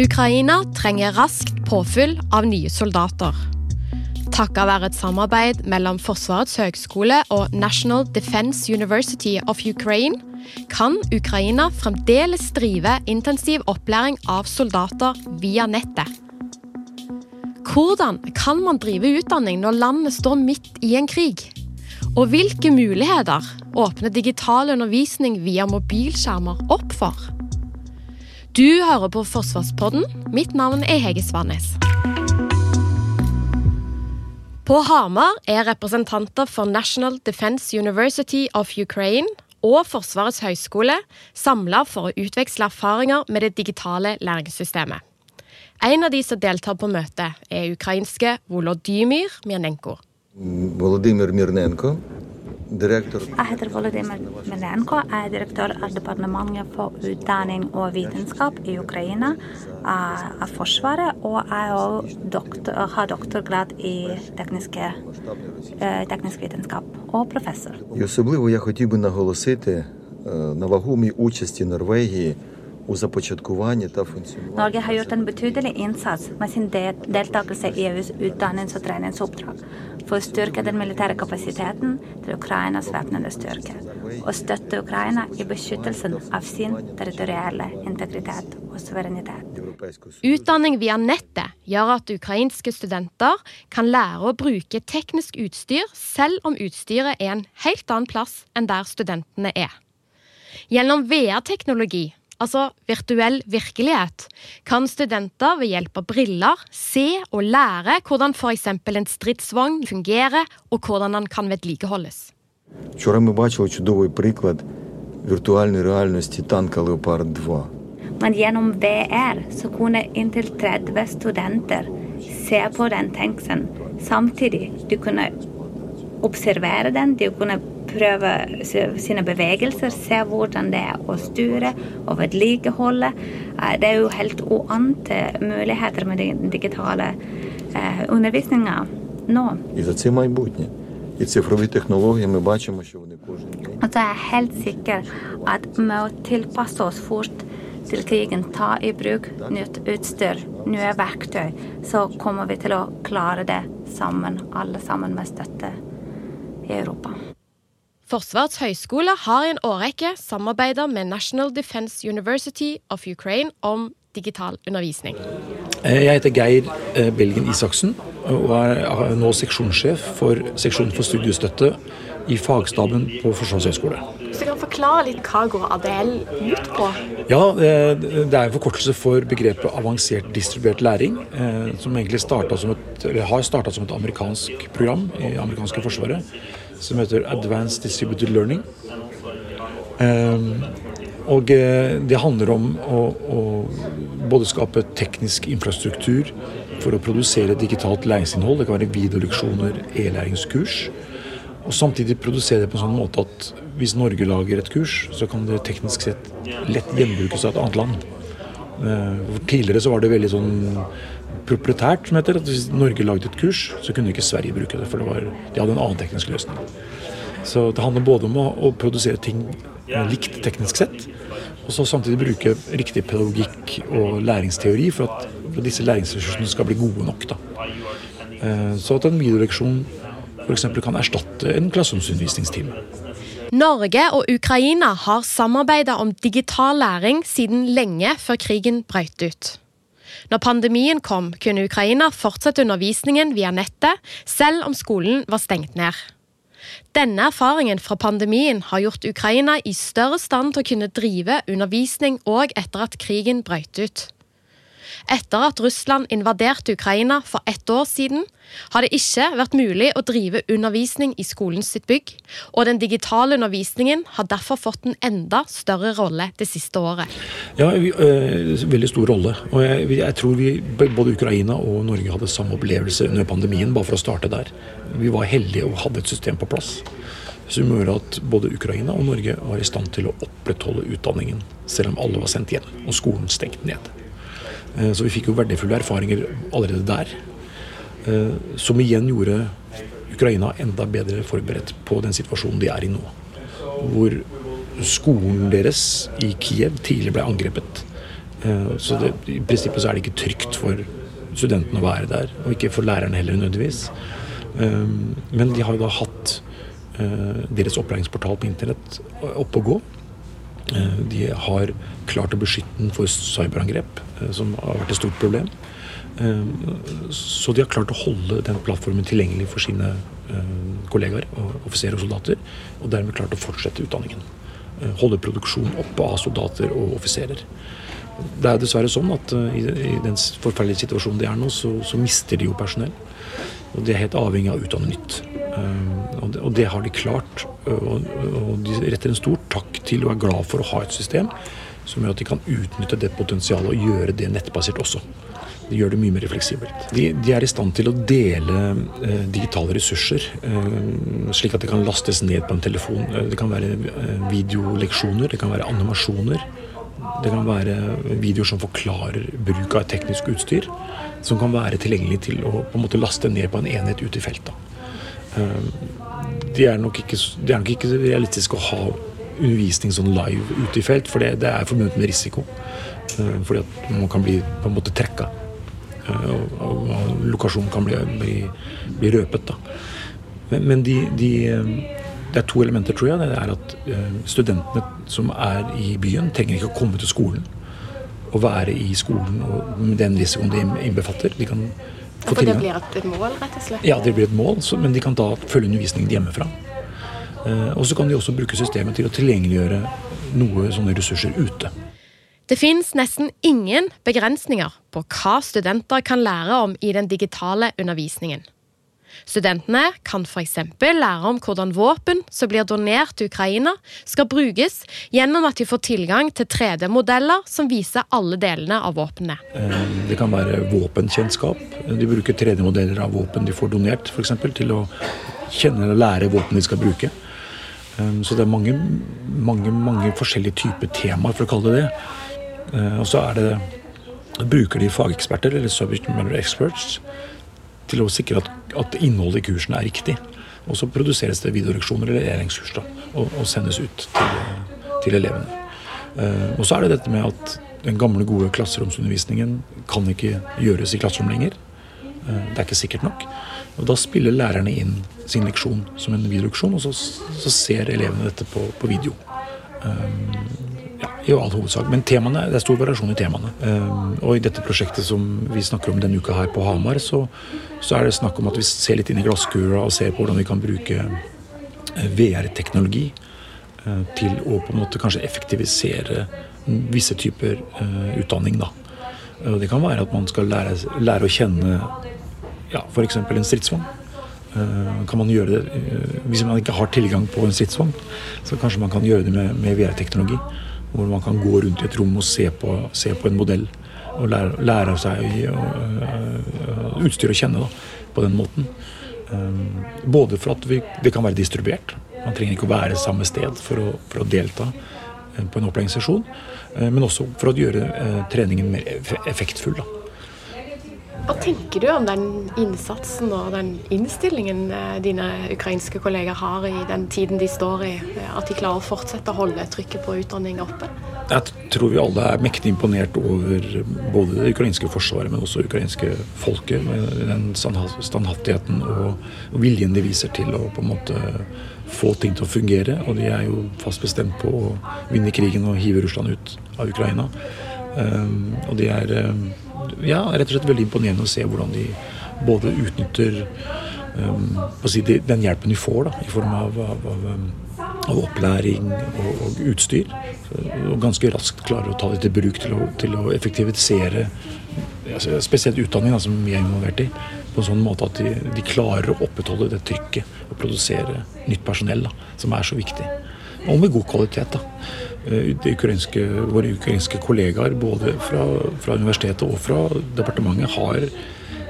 Ukraina trenger raskt påfyll av nye soldater. Takket være et samarbeid mellom Forsvarets høgskole og National Defense University of Ukraine kan Ukraina fremdeles drive intensiv opplæring av soldater via nettet. Hvordan kan man drive utdanning når landet står midt i en krig? Og hvilke muligheter åpner digital undervisning via mobilskjermer opp for? Du hører på Forsvarspodden. Mitt navn er Hege Svanes. På Hamar er representanter for National Defense University of Ukraine og Forsvarets høgskole samla for å utveksle erfaringer med det digitale læringssystemet. En av de som deltar på møtet, er ukrainske Volodymyr Myrnenko. Mm, Volodymyr Myrnenko. Директор Jeg heter Volodymyr Melenko. Jeg er direktør av Departementet for utdanning og vitenskap i Ukraina av Forsvaret. Og jeg doktor, har doktorgrad i tekniske, eh, teknisk vitenskap og professor. І особливо я хотів би наголосити е, на вагомій участі Норвегії у започаткуванні та функціонуванні. Norge har gjort en betydelig innsats med sin del deltakelse i EUs utdannings- og treningsoppdrag for å styrke den militære kapasiteten til Ukrainas væpnede styrker og støtte Ukraina i beskyttelsen av sin territorielle integritet og suverenitet. Європейського Союзу. Utdanning via nettet gjør at ukrainske studenter kan lære å bruke teknisk utstyr, selv om utstyret er en helt annen plass enn der studentene er. Gjennom VR-teknologi, altså virtuell virkelighet, kan studenter ved hjelp av briller se og lære hvordan f.eks. en stridsvogn fungerer, og hvordan den kan vedlikeholdes. Вчора ми бачили чудовий приклад віртуальної реальності танка Леопард 2. Men gjennom VR så kunne inntil 30 studenter se på den tanksen samtidig. Du kunne observere den, de kunne prøve sine bevegelser, se hvordan det er å sture og vedlikeholde. Eh, det er jo helt uante muligheter med den digitale eh, undervisninga nå. Og så er jeg helt sikker at med å tilpasse oss fort til krigen, ta i bruk nytt utstyr, nye verktøy, så kommer vi til å klare det sammen, alle sammen med støtte i Europa. Forsvarets høgskole har i en årrekke samarbeidet med National Defense University of Ukraine om digital undervisning. Eh, Jeg heter Geir eh, Belgen Isaksen og er nå seksjonssjef for seksjon for studiestøtte i fagstaben på Forsvarets høgskole. Hvis du kan forklare litt hva går ADL ut på? Ja, det er en forkortelse for begrepet avansert distribuert læring, eh, som egentlig som et, eller har starta som et amerikansk program i amerikanske forsvaret, som heter Advanced Distributed Learning. Um, Og eh, det handler om å, å både skape teknisk infrastruktur for å produsere digitalt læringsinnhold. Det kan være videoleksjoner, e-læringskurs. Og samtidig produsere det på en sånn måte at hvis Norge lager et kurs, så kan det teknisk sett lett gjenbrukes av et annet land. Eh, for Tidligere så var det veldig sånn proprietært, som heter. At hvis Norge lagde et kurs, så kunne ikke Sverige bruke det, for det var, de hadde en annen teknisk løsning. Så det handler både om å, å produsere ting likt teknisk sett, og så samtidig bruke riktig pedagogikk og læringsteori for at, for at disse læringsressursene skal bli gode nok. Da. Eh, Så at en videoleksjon f.eks. kan erstatte en klasseromsundervisningstime. Norge og Ukraina har samarbeidet om digital læring siden lenge før krigen brøt ut. Når pandemien kom, kunne Ukraina fortsette undervisningen via nettet, selv om skolen var stengt ned. Denne erfaringen fra pandemien har gjort Ukraina i større stand til å kunne drive undervisning òg etter at krigen brøt ut. Etter at Russland invaderte Ukraina for ett år siden, har det ikke vært mulig å drive undervisning i skolen sitt bygg, og den digitale undervisningen har derfor fått en enda større rolle det siste året. Ja, vi, øh, veldig stor rolle. Og jeg, jeg, tror vi, både Ukraina og Norge hadde samme opplevelse under pandemien, bare for å starte der. Vi var heldige og hadde et system på plass som gjorde at både Ukraina og Norge var i stand til å opprettholde utdanningen, selv om alle var sendt hjem og skolen stengt ned. Eh, så vi fikk jo verdifulle erfaringer allerede der. Eh, som igjen gjorde Ukraina enda bedre forberedt på den situasjonen de er i nå. Hvor skolen deres i Kiev tidlig ble angrepet. Eh, så det, i prinsippet så er det ikke trygt for studentene å være der, og ikke for lærerne heller nødvendigvis. Men de har jo da hatt deres opplæringsportal på internett oppe å gå. De har klart å beskytte den for cyberangrep, som har vært et stort problem. Eh, så de har klart å holde den plattformen tilgjengelig for sine eh, kollegaer, offiserer og soldater, og dermed klart å fortsette utdanningen. Eh, holde produksjonen oppe av soldater og offiserer. Det er dessverre sånn at i, den forferdelige situasjonen de er nå, så, så, mister de jo personell. Og de er helt avhengig av å utdanne nytt. Det, og det har de klart. Og, og de retter en stor takk til og er glad for å ha et system som gjør at de kan utnytte det potensialet og gjøre det nettbasert også. Det gjør det mye mer fleksibelt. De, de, er i stand til å dele eh, digitale ressurser, eh, slik at det kan lastes ned på en telefon. Eh, det kan være eh, videoleksjoner, det kan være animasjoner. Det kan være videoer som forklarer bruk av teknisk utstyr. Som kan være tilgjengelig til å på en måte laste ned på en enhet ute i feltet. Eh, det er nok ikke, det er nok ikke realistisk å ha undervisning sånn live ute i felt, for det, det er forbundet med risiko. Eh, fordi at man kan bli på en måte trekka. Eh, og, og, og lokasjonen kan bli, bli, bli røpet. Da. Men, men de, de, det er to elementer, tror jeg. Det er at studentene som er i byen, trenger ikke å komme til skolen og være i skolen og med den risikoen det innbefatter. De kan For det blir et, mål, rett og slett? Ja, det blir et mål, så, men de kan da følge undervisningen hjemmefra. og så kan de også bruke systemet til å tilgjengeliggjøre noe sånne ressurser ute. Det finnes nesten ingen begrensninger på hva studenter kan lære om i den digitale undervisningen. Studentene kan f.eks. lære om hvordan våpen som blir donert til Ukraina, skal brukes gjennom at de får tilgang til 3D-modeller som viser alle delene av våpnene. Eh, det kan være våpenkjennskap. De bruker 3D-modeller av våpen de får donert, f.eks. til å kjenne eller lære våpen de skal bruke. Eh, så det er mange, mange, mange forskjellige typer temaer, for å kalle det det Eh, og så er det bruker de fageksperter, eller subject matter experts, til å sikre at, at innholdet i kursen er riktig. Og så produseres det videoreaksjoner eller læringskurs da, og, og, sendes ut til, til elevene. Uh, og så er det dette med at den gamle, gode klasseromsundervisningen kan ikke gjøres i klasserom lenger. Uh, det er ikke sikkert nok. Og da spiller lærerne inn sin leksjon som en videoleksjon, og så, så, ser elevene dette på, på video. Um, i all hovedsak. Men temaene, det er stor variasjon i temaene. Um, og i dette prosjektet som vi snakker om denne uka her på Hamar, så, så er det snakk om at vi ser litt inn i glasskula og ser på hvordan vi kan bruke eh, VR-teknologi uh, til å på en måte kanskje effektivisere visse typer uh, utdanning. da. Det kan være at man skal lære, lære å kjenne ja, f.eks. en stridsvogn. Kan man gjøre det, Hvis man ikke har tilgang på en stridsvogn, så kanskje man kan gjøre det med, med VR-teknologi. Hvor man kan gå rundt i et rom og se på, se på en modell. Og lære, lære seg uh, utstyr å kjenne da, på den måten. Um, både for at vi, det kan være distribuert. Man trenger ikke å være samme sted for å, for å delta på en opplæringssesjon. Uh, men også for å gjøre uh, treningen mer effektfull. Da. Hva tenker du om den innsatsen og den innstillingen eh, dine ukrainske kolleger har i den tiden de står i? Eh, at de klarer å fortsette å holde trykket på utdanning oppe? Jeg tror vi alle er mektig imponert over både det ukrainske forsvaret, men også det ukrainske folket. Med den standhaftigheten og viljen de viser til å på en måte få ting til å fungere. Og de er jo fast bestemt på å vinne krigen og hive Russland ut av Ukraina. Um, og de er um, ja, rett og slett veldig imponerende å se hvordan de både utnytter um, si, den hjelpen de får da, i form av, av, av av opplæring og, og, utstyr. Og ganske raskt klarer å ta det til bruk til å, til å effektivisere altså spesielt utdanning, da, som vi er involvert i. På en sånn måte at de, de klarer å opprettholde det trykket og produsere nytt personell, da, som er så viktig. Og med god kvalitet. da. Eh, ukrainske, våre ukrainske kollegaer både fra, fra, universitetet og fra departementet har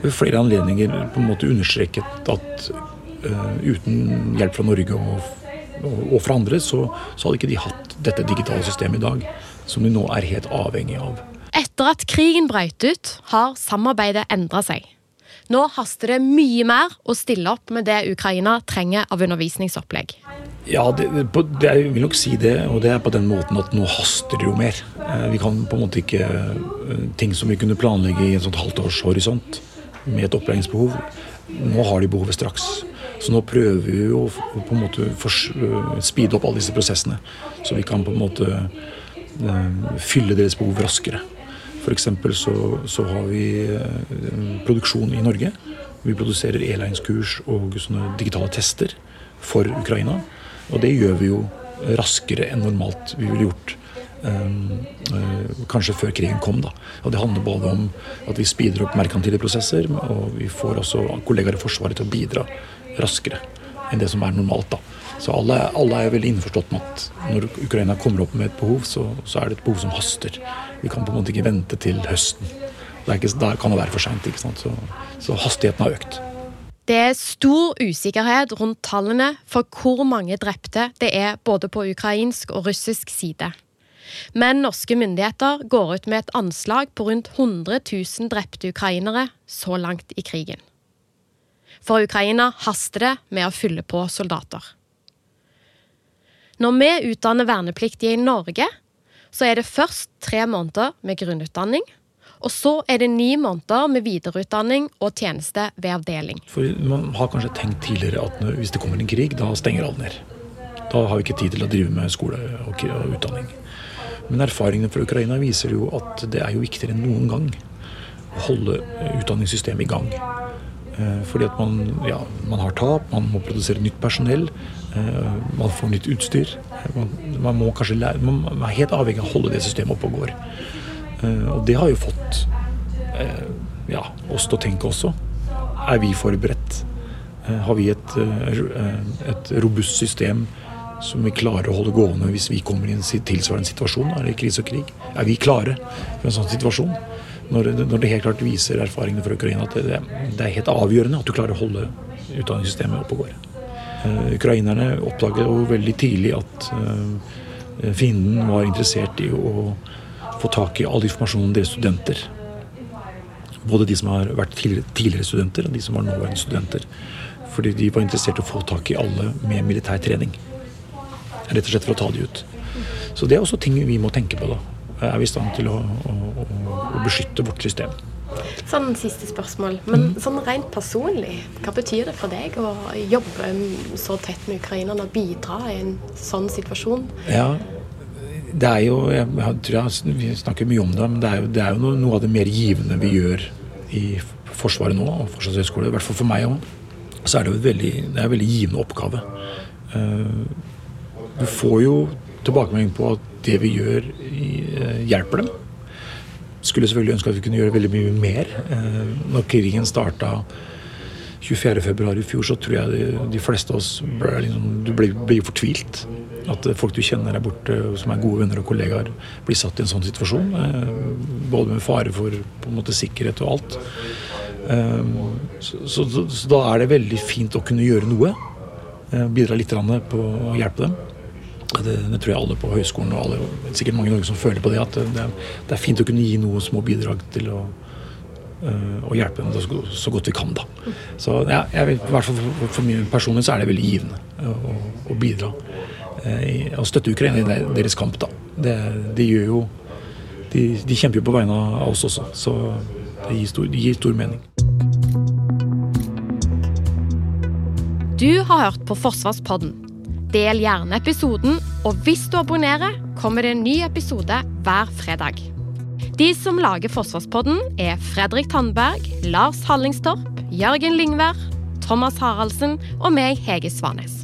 ved flere anledninger på en måte understreket at uh, uten hjelp fra Norge og, og, og fra andre, så, så, hadde ikke de hatt dette digitale systemet i dag, som de nå er helt avhengig av. Etter at krigen brøt ut, har samarbeidet endra seg. Nå haster det mye mer å stille opp med det Ukraina trenger av undervisningsopplegg. Ja, det, det, jeg vil nok si det, og det er på den måten at nå haster det jo mer. Eh, vi kan på en måte ikke eh, Ting som vi kunne planlegge i en sånn halvtårshorisont med et opplæringsbehov, nå har de behovet straks. Så nå prøver vi å på en måte eh, speede opp alle disse prosessene, så vi kan på en måte fylle deres behov raskere. F.eks. Så, så har vi produksjon i Norge. Vi produserer e-lines-kurs og sånne digitale tester for Ukraina. Og det gjør vi jo raskere enn normalt vi ville gjort um, uh, kanskje før krigen kom. da. Og Det handler både om at vi speeder opp merkantile prosesser, og vi får også kollegaer i Forsvaret til å bidra raskere enn det som er normalt. da. Så alle, alle er veldig innforstått med at når Ukraina kommer opp med et behov, så, så, er det et behov som haster. Vi kan på en måte ikke vente til høsten. Ikke, da kan det være for seint. Så, så hastigheten har økt. Det er stor usikkerhet rundt tallene for hvor mange drepte det er både på ukrainsk og russisk side. Men norske myndigheter går ut med et anslag på rundt 100 000 drepte ukrainere så langt i krigen. For Ukraina haster det med å fylle på soldater. Når vi utdanner vernepliktige i Norge, så er det først tre måneder med grunnutdanning og så er det ni måneder med videreutdanning og tjeneste ved avdeling. For Man har kanskje tenkt tidligere at hvis det kommer en krig, da stenger alle ned. Da har vi ikke tid til å drive med skole og utdanning. Men erfaringene fra Ukraina viser jo at det er jo viktigere enn noen gang å holde utdanningssystemet i gang. Eh, fordi at man, ja, man har tap, man må produsere nytt personell, eh, man får nytt utstyr. Man, man må kanskje lære, man er helt avhengig av å holde det systemet oppe og går. Eh, og det har jo fått eh, ja, oss til å tenke også. Er vi forberedt? Eh, har vi et, et, robust system som vi klarer å holde gående hvis vi kommer i en tilsvarende situasjon? Er det krise og krig? Er vi klare for en sånn situasjon? Når, når det helt klart viser erfaringene fra Ukraina at det, det, er helt avgjørende at du klarer å holde utdanningssystemet oppe og går. Ukrainerne oppdaget jo veldig tidlig at fienden var interessert i å få tak i all informasjon om deres studenter. Både de som har vært tidligere studenter, og de som var nåværende studenter. Fordi de var interessert i å få tak i alle med militær trening. Rett og slett for å ta de ut. Så det er også ting vi må tenke på. da. Er vi i stand til å, å, å beskytte vårt system? Sånn siste spørsmål. Men mm. sånn rent personlig, hva betyr det for deg å jobbe så tett med ukrainerne og bidra i en sånn situasjon? Ja, det er jo jeg, tror jeg, Vi snakker mye om det, men det er jo, det er jo noe, noe, av det mer givende vi gjør i Forsvaret nå, og Forsvarshøgskole, i hvert fall for meg òg. Så er det jo et veldig, det er en veldig givende oppgave. Uh, du får jo tilbakemelding på at det vi gjør, uh, hjelper dem. Skulle selvfølgelig ønske at vi kunne gjøre veldig mye mer. Uh, når krigen starta 24.2 i fjor, så tror jeg de, fleste av oss ble, liksom, du blir, fortvilt. At folk du kjenner der borte, som er gode venner og kollegaer, blir satt i en sånn situasjon. Eh, både med fare for på en måte, sikkerhet og alt. Eh, så, så, så, da er det veldig fint å kunne gjøre noe. Eh, bidra litt på å hjelpe dem. Det, det, tror jeg alle på høyskolen og alle, sikkert mange i Norge som føler på det. At det, det er fint å kunne gi noe små bidrag til å, å hjelpe dem så, så, godt vi kan. da. Så ja, jeg, i hvert fall for, for min personlig så er det veldig givende å, å bidra. I, å støtte Ukraina i deres kamp. da. Det, de, gjør jo, de, de, kjemper jo på vegne av oss også, så det gir stor, det gir stor mening. Du har hørt på Forsvarspodden. Del gjerne episoden, og hvis du abonnerer, kommer det en ny episode hver fredag. De som lager Forsvarspodden, er Fredrik Tandberg, Lars Hallingstorp, Jørgen Lyngvær, Thomas Haraldsen og meg, Hege Svanes.